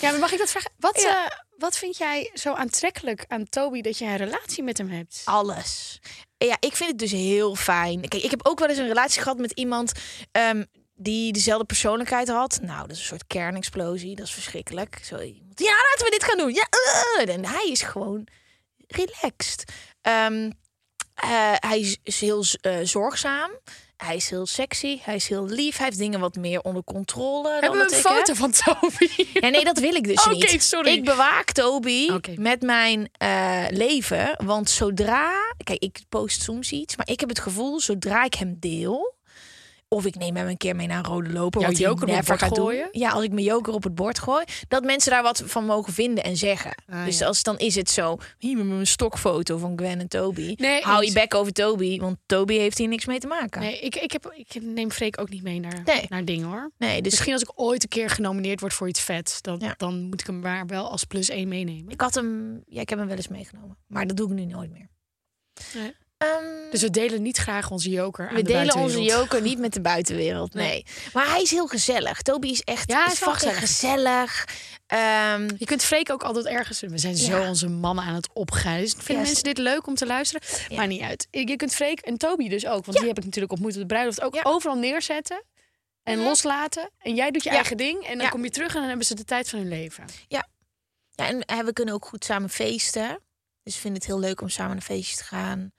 Ja, maar mag ik dat vragen? Wat, Ja. eh, wat vind jij zo aantrekkelijk aan Toby dat je een relatie met hem hebt? alles. Ja, ik vind het dus heel fijn. Kijk, ik heb ook wel eens een relatie gehad met iemand ehm, die dezelfde persoonlijkheid had. Nou, dat is een soort kernexplosie. Dat is verschrikkelijk. Zo iemand, ja, laten we dit gaan doen. Ja, eh. en hij is gewoon relaxed. Ehm, eh, hij is, heel zorgzaam. Hij is heel sexy. Hij is heel lief. Hij heeft dingen wat meer onder controle. dan Hebben we dat een ik foto heb. van Toby? Ja, nee, dat wil ik dus Oké, niet. sorry. Ik bewaak Toby met mijn eh, leven. Want zodra... Kijk, ik post soms iets. Maar ik heb het gevoel, zodra ik hem deel... Of ik neem hem een keer mee naar een rode loper. Jouw wat hij joker op het never bord gaat doen. gooien? Ja, als ik mijn joker op het bord gooi. Dat mensen daar wat van mogen vinden en zeggen. Ah, dus ja. als, dan is het zo. Hier met mijn stokfoto van Gwen en Toby. Nee, Hou je bek over Toby. Want Toby heeft hier niks mee te maken. Nee, ik, ik, heb, ik neem Freek ook niet mee naar, Nee. naar dingen hoor. Nee, dus Misschien als ik ooit een keer genomineerd word voor iets vets, dan, Ja. dan moet ik hem maar wel als plus één meenemen. ik had hem... Ja, ik heb hem wel eens meegenomen. Maar dat doe ik nu nooit meer. Nee. Ehm, Dus we delen niet graag onze joker aan we de delen onze joker niet met de buitenwereld, nee. Maar hij is heel gezellig. Toby is echt Ja, is wel fucking gezellig. Ehm, Je kunt Freek ook altijd ergens... We zijn zo Ja. onze mannen aan het opgaan. Dus vinden Ja, mensen dit leuk om te luisteren? Ja. Maar niet uit. Je kunt Freek en Toby dus ook. Want die heb ik natuurlijk ontmoet op de bruiloft. Ook Ja. overal neerzetten. En loslaten. En jij doet je Ja. eigen ding. En dan Ja. kom je terug en dan hebben ze de tijd van hun leven. Ja, en eh, we kunnen ook goed samen feesten. Dus ik vind het heel leuk om samen naar een feestje te gaan.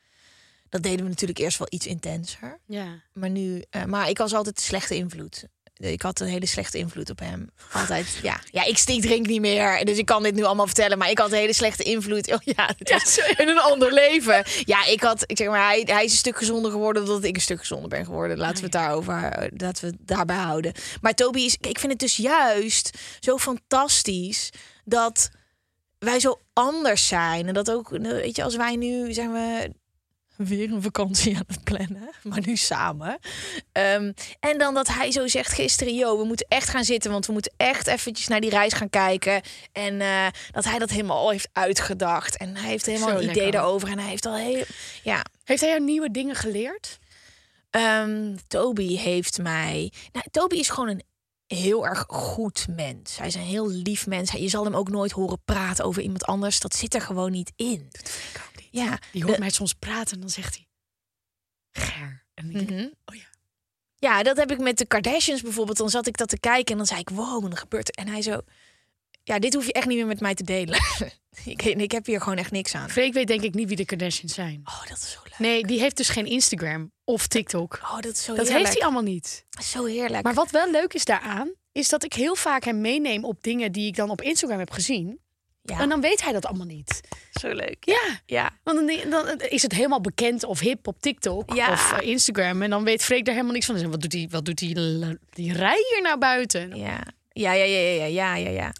Dat deden we natuurlijk eerst wel iets intenser. Ja. Maar nu, eh, maar ik was altijd de slechte invloed. Ik had een hele slechte invloed op hem. Altijd, ja. Ja, ik, ik drink niet meer, dus ik kan dit nu allemaal vertellen. Maar ik had een hele slechte invloed. Oh ja, was in een ander leven. Ja, ik had, ik zeg maar, hij, hij is een stuk gezonder geworden dat ik een stuk gezonder ben geworden. Laten we het daarover, eh, laten we het daarbij houden. Maar Toby is, ik vind het dus juist zo fantastisch dat wij zo anders zijn. En dat ook, weet je, als wij nu zijn we weer een vakantie aan het plannen, maar nu samen. Ehm, en dan dat hij zo zegt gisteren, yo, we moeten echt gaan zitten, want we moeten echt eventjes naar die reis gaan kijken. En eh, dat hij dat helemaal al heeft uitgedacht. En hij heeft helemaal Zo een idee daarover. En hij heeft al heel, ja. Heeft hij jou nieuwe dingen geleerd? Ehm, Toby heeft mij. Nou, Toby is gewoon een heel erg goed mens. Hij is een heel lief mens. Je zal hem ook nooit horen praten over iemand anders. Dat zit er gewoon niet in. Ja, Die hoort de- mij soms praten en dan zegt hij... Ger. En Mhm. oh ja. Ja, dat heb ik met de Kardashians bijvoorbeeld. Dan zat ik dat te kijken en dan zei ik, wow, wat gebeurt er? En hij zo, ja, dit hoef je echt niet meer met mij te delen. ik, ik heb hier gewoon echt niks aan. Freek weet denk ik niet wie de Kardashians zijn. Oh, dat is zo leuk. Nee, die heeft dus geen Instagram of TikTok. Oh, dat is zo Dat heerlijk. heeft hij allemaal niet. Zo heerlijk. Maar wat wel leuk is daaraan, is dat ik heel vaak hem meeneem op dingen die ik dan op Instagram heb gezien. Ja, En dan weet hij dat allemaal niet. zo leuk. Ja, Ja, want dan, dan is het helemaal bekend of hip op TikTok Ja. of eh, Instagram. En dan weet Freek daar helemaal niks van. Dan zegt, Wat doet die, wat doet die, die rij hier naar buiten? ja, ja, ja, ja, ja, ja, ja, ja.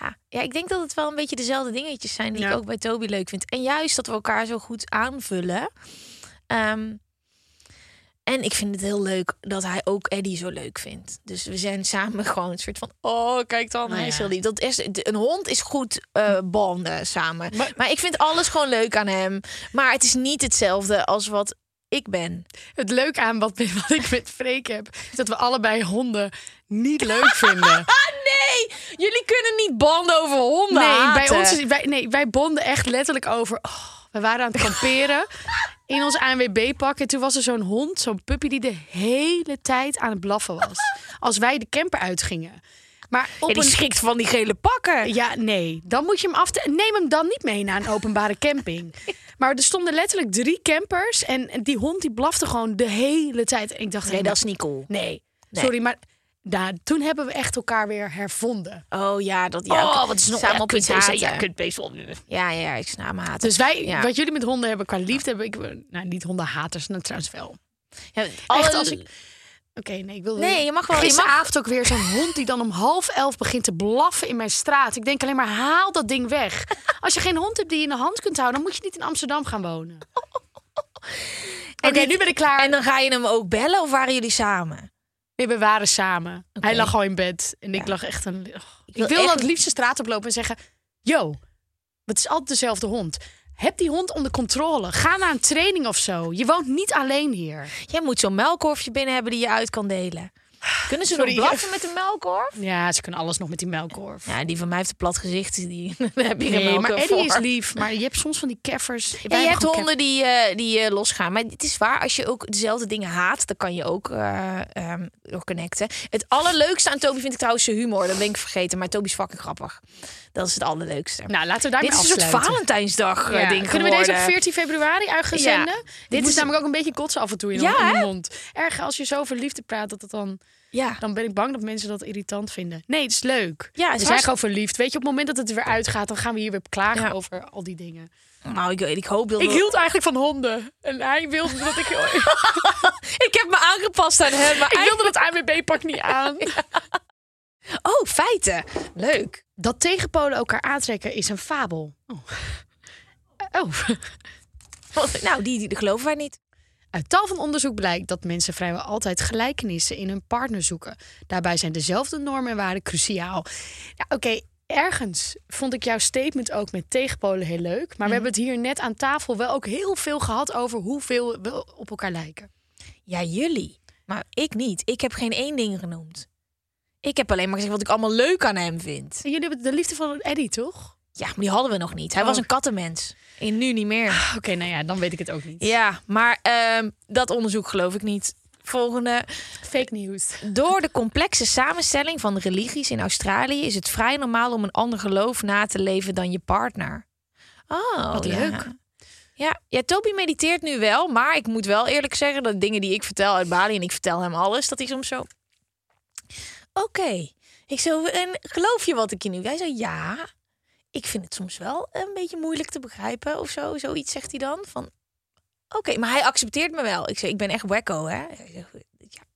Ja. ja, ik denk dat het wel een beetje dezelfde dingetjes zijn die Ja. ik ook bij Toby leuk vind. En juist dat we elkaar zo goed aanvullen. Ehm, en ik vind het heel leuk dat hij ook Eddie zo leuk vindt. Dus we zijn samen gewoon een soort van... Oh, kijk dan, Nou hij ja. is heel lief. Dat is, een hond is goed eh banden samen. Maar- Maar, ik vind alles gewoon leuk aan hem. Maar het is niet hetzelfde als wat ik ben. Het leuke aan wat, wat ik met Freek heb, is dat we allebei honden niet leuk vinden. Ah nee, jullie kunnen niet banden over honden Nee, bij ons is, wij, nee, wij bonden echt letterlijk over. Oh, we waren aan het kamperen in ons ANWB-pak. En toen was er zo'n hond, zo'n puppy, die de hele tijd aan het blaffen was. Als wij de camper uitgingen. Maar op Ja, die een. schrikt van die gele pakken. Ja, nee. Dan moet je hem af. Neem hem dan niet mee naar een openbare camping. Maar er stonden letterlijk drie campers. En die hond die blafte gewoon de hele tijd. En ik dacht, Nee, dat is niet cool. Nee, Nee. sorry, maar nou, toen hebben we echt elkaar weer hervonden. Oh ja, dat ja. Oh, wat is nog samen op iets haten. Ja, kutbeest wel. Ja, ja, ja, ik snap haten. Dus wij, Ja. wat jullie met honden hebben qua liefde, heb ik, nou niet hondenhaters, nou trouwens wel. Ja, Echt, als ik, Oké, nee, ik wil. Nee, je mag wel- je Gisteravond ook weer zo'n hond die dan om half elf begint te blaffen in mijn straat. Ik denk alleen maar haal dat ding weg. Als je geen hond hebt die je in de hand kunt houden, dan moet je niet in Amsterdam gaan wonen. Oké, dit- nu ben ik klaar. En dan ga je hem ook bellen of waren jullie samen? Nee, we waren samen. Hij lag al in bed en ik Ja. lag echt een. Ik, wil wil echt- dan het liefst de straat oplopen en zeggen: Yo, het is altijd dezelfde hond. Heb die hond onder controle. Ga naar een training of zo. Je woont niet alleen hier. Jij moet zo'n melkkorfje binnen hebben die je uit kan delen. Kunnen ze Sorry. nog blaffen met een melkkorf? Ja, ze kunnen alles nog met die melkkorf. Ja, die van mij heeft een plat gezicht. Die daar heb je Nee, maar melkkorf Eddie is lief. Maar je hebt soms van die keffers. Je hebt honden die, eh, die eh, losgaan. Maar het is waar, als je ook dezelfde dingen haat, dan kan je ook eh ehm, door connecten. Het allerleukste aan Toby vind ik trouwens zijn humor. Dat ben ik vergeten. Maar Toby is fucking grappig. Dat is het allerleukste. Nou, laten we daarmee Dit is een soort. Valentijnsdag eh, Ja. ding Kunnen we deze op geworden. 14 februari uitzenden? Ja. Dit is namelijk ook een beetje kotsen af en toe in, Ja, in de hè? mond. Erg als je zo over liefde praat, dat het dan, Ja. dan ben ik bang dat mensen dat irritant vinden. Nee, het is leuk. Ja, het we is zijn gewoon verliefd. Weet je, op het moment dat het er weer uitgaat, dan gaan we hier weer klagen Ja. over al die dingen. Nou, ik, ik hoop dat... Ik hield eigenlijk van honden. En hij wilde dat ik... ik heb me aangepast aan hem. Maar ik wilde dat ANWB-pak niet aan. Oh, feiten. Leuk. Dat tegenpolen elkaar aantrekken is een fabel. Oh. oh. Nou, die, die geloven wij niet. Uit tal van onderzoek blijkt dat mensen vrijwel altijd gelijkenissen in hun partner zoeken. Daarbij zijn dezelfde normen en waarden cruciaal. Ja, Oké, ergens vond ik jouw statement ook met tegenpolen heel leuk. Mhm. Maar we hebben het hier net aan tafel wel ook heel veel gehad over hoeveel we op elkaar lijken. Ja, jullie. Maar ik niet. Ik heb geen één ding genoemd. Ik heb alleen maar gezegd wat ik allemaal leuk aan hem vind. En jullie hebben de liefde van Eddie, toch? Ja, maar die hadden we nog niet. Hij Oh. was een kattenmens. En nu niet meer. Oké, nou ja, dan weet ik het ook niet. Ja, maar ehm, dat onderzoek geloof ik niet. Volgende. Fake news. Door de complexe samenstelling van religies in Australië is het vrij normaal om een ander geloof na te leven dan je partner. Oh, Wat ja. leuk. Ja, ja, Toby mediteert nu wel, maar ik moet wel eerlijk zeggen dat dingen die ik vertel uit Bali en ik vertel hem alles, dat hij soms zo. Oké, ik zo en geloof je wat ik je nu? Hij zo ja. Ik vind het soms wel een beetje moeilijk te begrijpen of zo. Zoiets zegt hij dan van. Oké, maar hij accepteert me wel. Ik zeg, ik ben echt wacko, hè? Ja,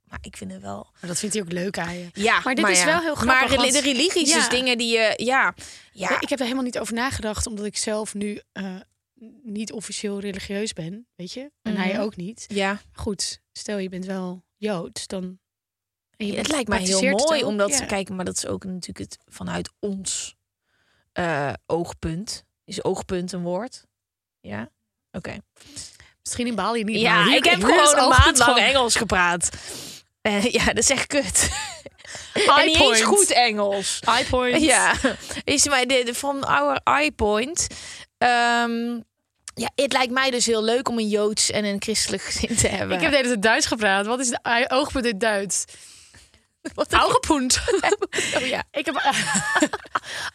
maar ik vind het wel. Maar dat vindt hij ook leuk aan je. Ja, Maar dit is ja. wel heel grappig, Maar want- de religies, Ja. dus dingen die je, ja, ja, Nee, Ik heb er helemaal niet over nagedacht, omdat ik zelf nu eh, niet officieel religieus ben, weet je? En Mhm. hij ook niet. ja. Goed, stel je bent wel Joods, dan... het lijkt mij heel mooi ook, om dat ja. te kijken, maar dat is ook natuurlijk het vanuit ons eh, oogpunt. Is oogpunt een woord? Ja. Oké. Misschien in Bali niet. Ja, hier- ik heb gewoon een oogpunt maand lang Engels gepraat. Eh, ja, dat is echt kut. En niet eens goed Engels. Eye point. Ja, is mij de, van our eye point. Ehm, ja, het lijkt mij dus heel leuk om een joods en een christelijk gezin te hebben. Ik heb de hele tijd Duits gepraat. Wat is de eye- oogpunt in Duits? Wat. Oh ja, ik heb...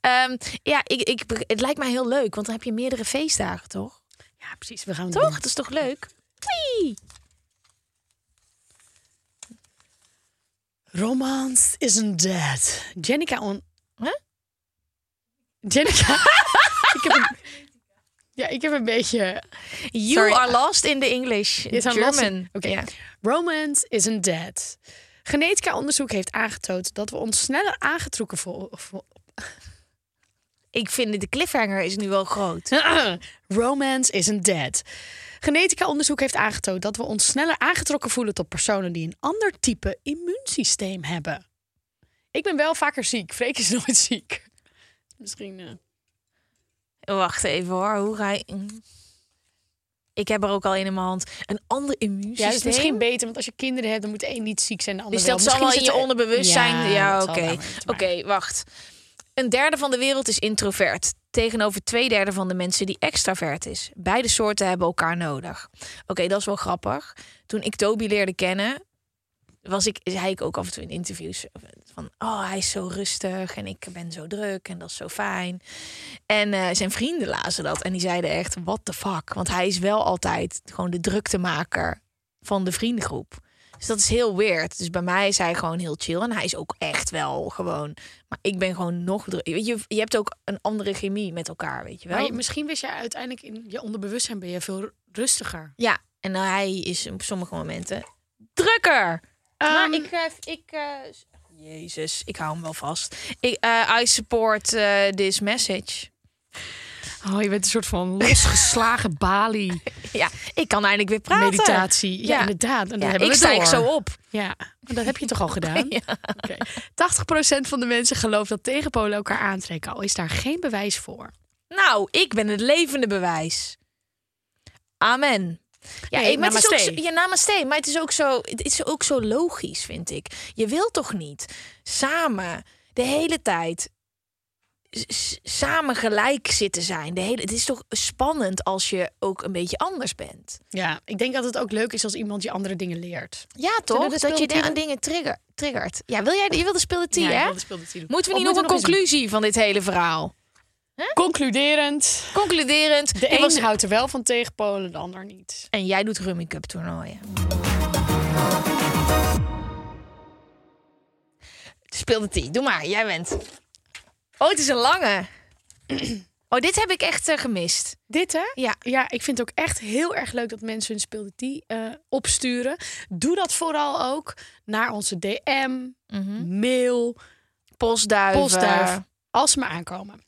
Ehm, ja, ik, ik, het lijkt mij heel leuk, want dan heb je meerdere feestdagen, toch? Ja, precies. We gaan het Toch? Dat is toch leuk? Wee. Romance isn't dead. Jenica on... Huh? Jenica... ik heb een... Ja, ik heb een beetje... You Sorry. are lost in the English. Is aan German. Oké. Ja. Romance isn't dead. Genetica-onderzoek heeft aangetoond dat we ons sneller aangetrokken voelen. Ik vind de cliffhanger is nu wel groot. Romance isn't dead. Genetica-onderzoek heeft aangetoond dat we ons sneller aangetrokken voelen tot personen die een ander type immuunsysteem hebben. Ik ben wel vaker ziek. Freek is nooit ziek. Misschien. eh, Wacht even hoor. Hoe ga je... Ik heb er ook al een in mijn hand. Een ander immuunsysteem. Ja, dat is misschien beter, want als je kinderen hebt, dan moet een niet ziek zijn, de ander Dus dat wel. zal wel in je er- onderbewustzijn. Ja, dat oké. Oké, wacht. Een derde van de wereld is introvert. Tegenover twee derde van de mensen die extravert is. Beide soorten hebben elkaar nodig. Oké, dat is wel grappig. Toen ik Toby leerde kennen, was ik, zei ik ook af en toe in interviews van, oh, hij is zo rustig en ik ben zo druk en dat is zo fijn. En eh, zijn vrienden lazen dat en die zeiden echt, what the fuck? Want hij is wel altijd gewoon de druktemaker van de vriendengroep. Dus dat is heel weird. Dus bij mij is hij gewoon heel chill. En hij is ook echt wel gewoon. Maar ik ben gewoon nog druk. Weet je, je hebt ook een andere chemie met elkaar, weet je wel. Maar je- misschien wist jij uiteindelijk in je onderbewustzijn ben je veel rustiger. Ja, en hij is op sommige momenten drukker. maar Ehm, ik, eh, ik eh, Jezus, ik hou hem wel vast. Ik, eh, I support eh, this message. Oh, je bent een soort van losgeslagen Bali Ja, ik kan eindelijk weer praten. meditatie. Ja, Ja. inderdaad. En Ja, ik we stijg door. zo op. Ja, maar dat heb je toch al gedaan? Ja. Oké. 80% van de mensen gelooft dat tegenpolen elkaar aantrekken. Al is daar geen bewijs voor. Nou, ik ben het levende bewijs. Amen. Ja, Nee, maar het is ook namaste. zo, ja, namaste. Maar het is, ook zo, het is ook zo logisch, vind ik. Je wilt toch niet samen de hele tijd samen gelijk zitten zijn. De hele, het is toch spannend als je ook een beetje anders bent. Ja, ik denk dat het ook leuk is als iemand je andere dingen leert. Ja, toch? Dat je aan dingen trigger, triggert. Ja, wil jij? Je wil de speeltie, Ja, ik hè? Moeten we Of niet nog een conclusie van dit hele verhaal? Concluderend. Concluderend. De een was- houdt er wel van tegenpolen, de ander niet. En jij doet Rummy Cup toernooien. Speel de T. Doe maar, jij bent. Oh, het is een lange. Oh, dit heb ik echt eh, gemist. Dit hè? Ja. Ja, ik vind het ook echt heel erg leuk dat mensen hun speelde die eh, opsturen. Doe dat vooral ook naar onze DM, mail, Postduiven. postduif, als ze maar aankomen.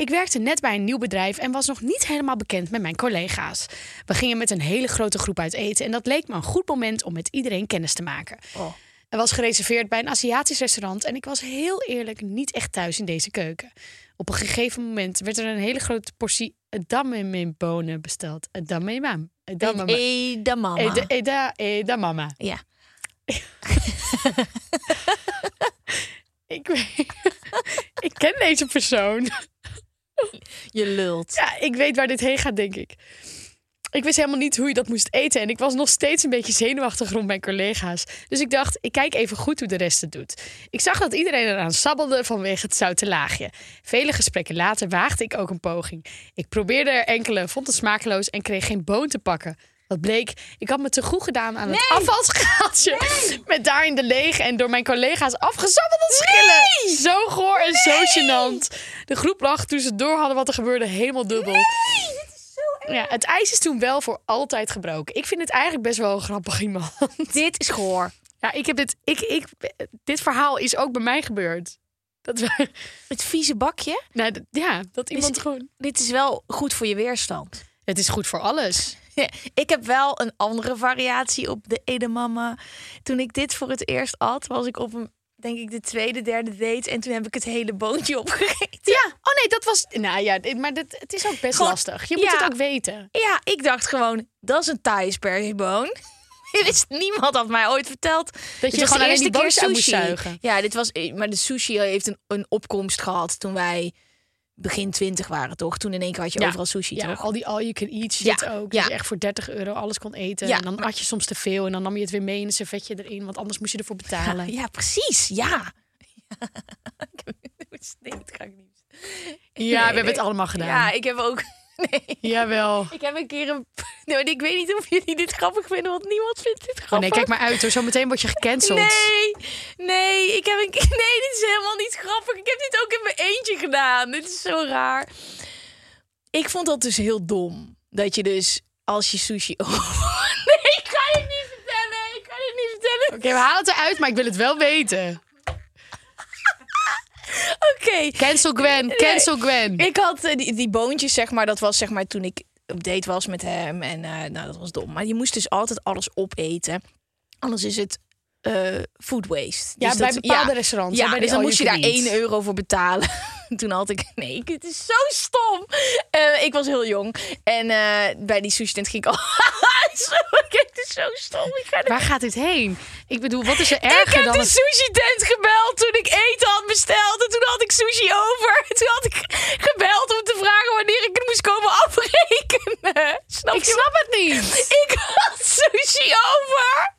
Ik werkte net bij een nieuw bedrijf en was nog niet helemaal bekend met mijn collega's. We gingen met een hele grote groep uit eten en dat leek me een goed moment om met iedereen kennis te maken. Oh. en was gereserveerd bij een Aziatisch restaurant. En ik was heel eerlijk niet echt thuis in deze keuken. Op een gegeven moment werd er een hele grote portie edamame-bonen besteld. Edamame. Edamame. Eda mama. Eda, eda, edamama. Ja. Ik, weet- ik ken deze persoon. Je lult. Ja, ik weet waar dit heen gaat, denk ik. Ik wist helemaal niet hoe je dat moest eten. En ik was nog steeds een beetje zenuwachtig rond mijn collega's. Dus ik dacht, ik kijk even goed hoe de rest het doet. Ik zag dat iedereen eraan sabbelde vanwege het zoute laagje. Vele gesprekken later waagde ik ook een poging. Ik probeerde er enkele, vond het smakeloos en kreeg geen boon te pakken. Wat bleek, ik had me te goed gedaan aan het afvalschaaltje. Met daarin de lege en door mijn collega's afgezabbelde schillen. Zo goor en zo gênant. De groep lag toen ze door hadden wat er gebeurde helemaal dubbel. Ja, het ijs is toen wel voor altijd gebroken. Ik vind het eigenlijk best wel een grappig iemand. Dit is goor. Ja, ik heb dit, ik, ik, dit verhaal is ook bij mij gebeurd. Dat we, Het vieze bakje. nou, ja, dat iemand gewoon. Dit is wel goed voor je weerstand. Het is goed voor alles. Ja, ik heb wel een andere variatie op de edamame. Toen ik dit voor het eerst at, was ik op een, denk ik, de tweede, derde date. En toen heb ik het hele boontje opgegeten. Ja, oh nee, dat was. Nou ja, maar dit, het is ook best Gewoon- lastig. Je moet ja. het ook weten. Ja, ik dacht gewoon, dat is een Thai sperzieboon. Wist niemand had mij ooit verteld. Dat Dit je gewoon de alleen die eerste keer moest sushi. zuigen. Ja, dit was, maar de sushi heeft een, een opkomst gehad toen wij begin twintig waren, toch? Toen in één keer had je Ja. overal sushi, Ja, toch? al die all you can eat shit Ja, ook. je echt voor 30 euro alles kon eten. En dan had je soms te veel. En dan nam je het weer mee in een servetje erin. Want anders moest je ervoor betalen. Ja, precies. Ja. nee, dat ga ik niet. Ja, we hebben het allemaal gedaan. Ja, ik heb ook. Nee. Jawel. Ik heb een keer een. Nee, ik weet niet of jullie dit grappig vinden, want niemand vindt dit grappig. Oh nee, kijk maar uit hoor. Zometeen word je gecanceld. Nee, nee, ik heb een keer. Nee, dit is helemaal niet grappig. Ik heb dit ook in mijn eentje gedaan. Dit is zo raar. Ik vond dat dus heel dom. Dat je dus als je sushi. Oh, nee, ik ga je niet vertellen. Ik kan je niet vertellen. Oké, we halen het eruit, maar ik wil het wel weten. Oké. Cancel Gwen, cancel Gwen. Ik had eh, die, die boontjes, zeg maar, dat was zeg maar toen ik op date was met hem. En eh, nou, dat was dom. Maar je moest dus altijd alles opeten. Anders is het eh, food waste. Ja, Dus bij dat- bepaalde restaurants, Ja, bij dus dan moest je daar can 1 eat. euro voor betalen. Toen had ik... Nee, het is zo stom. Eh, ik was heel jong. En eh, bij die sushi tent ging ik al... zo, het is zo stom. Ik ga Waar gaat dit heen? Ik bedoel, wat is er ik erger heb dan... de het- sushi tent gebeld toen ik eten had besteld. En toen had ik sushi over. Toen had ik gebeld om te vragen wanneer ik het moest komen afrekenen. Snap Ik je? snap het niet. Ik had sushi over.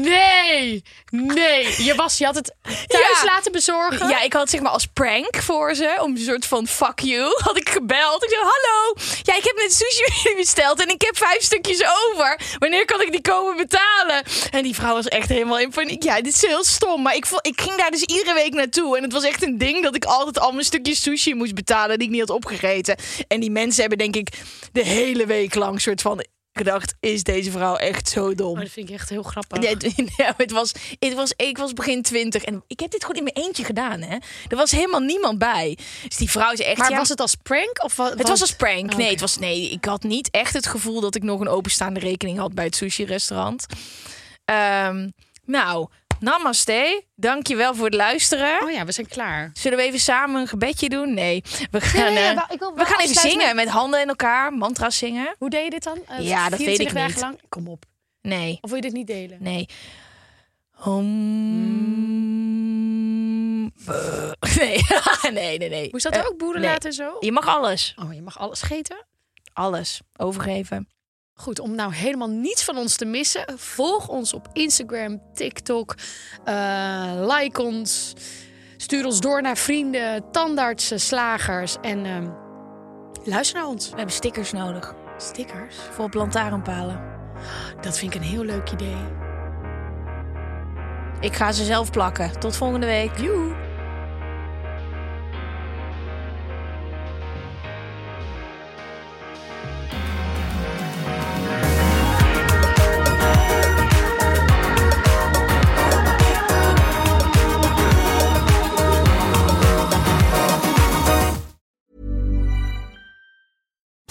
Nee, nee. Je, was, je had het thuis Ja. laten bezorgen. Ja, ik had zeg maar als prank voor ze, om een soort van fuck you, had ik gebeld. Ik zei, hallo, ja, ik heb net sushi besteld en ik heb vijf stukjes over. Wanneer kan ik die komen betalen? En die vrouw was echt helemaal in paniek. Ja, dit is heel stom, maar ik, ik ging daar dus iedere week naartoe. En het was echt een ding dat ik altijd al mijn stukjes sushi moest betalen die ik niet had opgegeten. En die mensen hebben denk ik de hele week lang soort van gedacht, is deze vrouw echt zo dom? Oh, dat vind ik echt heel grappig. Nee, het- was, het was, ik was begin twintig en ik heb dit gewoon in mijn eentje gedaan. Hè? Er was helemaal niemand bij. Dus die vrouw is echt. maar ja, was het als prank? Of wa- het was als prank. Oh, Nee, het was, nee, ik had niet echt het gevoel dat ik nog een openstaande rekening had bij het sushi-restaurant. Ehm, nou, namaste. Dankjewel voor het luisteren. Oh ja, we zijn klaar. Zullen we even samen een gebedje doen? Nee, we gaan, nee, nee, eh, we gaan even zingen met handen in elkaar, mantra's zingen. Hoe deed je dit dan? Eh, Ja, dat weet 24 ik dagen niet. lang? Kom op. Nee, Of wil je dit niet delen? Nee. Om... Nee. nee, nee, nee. Moest dat Eh, ook boeren laten en zo? Je mag alles. Oh, je mag alles scheten? Alles overgeven. Goed, om nou helemaal niets van ons te missen, volg ons op Instagram, TikTok, eh, like ons, stuur ons door naar vrienden, tandartsen, slagers en ehm, luister naar ons. We hebben stickers nodig. Stickers, Voor op lantaarnpalen. dat vind ik een heel leuk idee. Ik ga ze zelf plakken. Tot volgende week. Joe.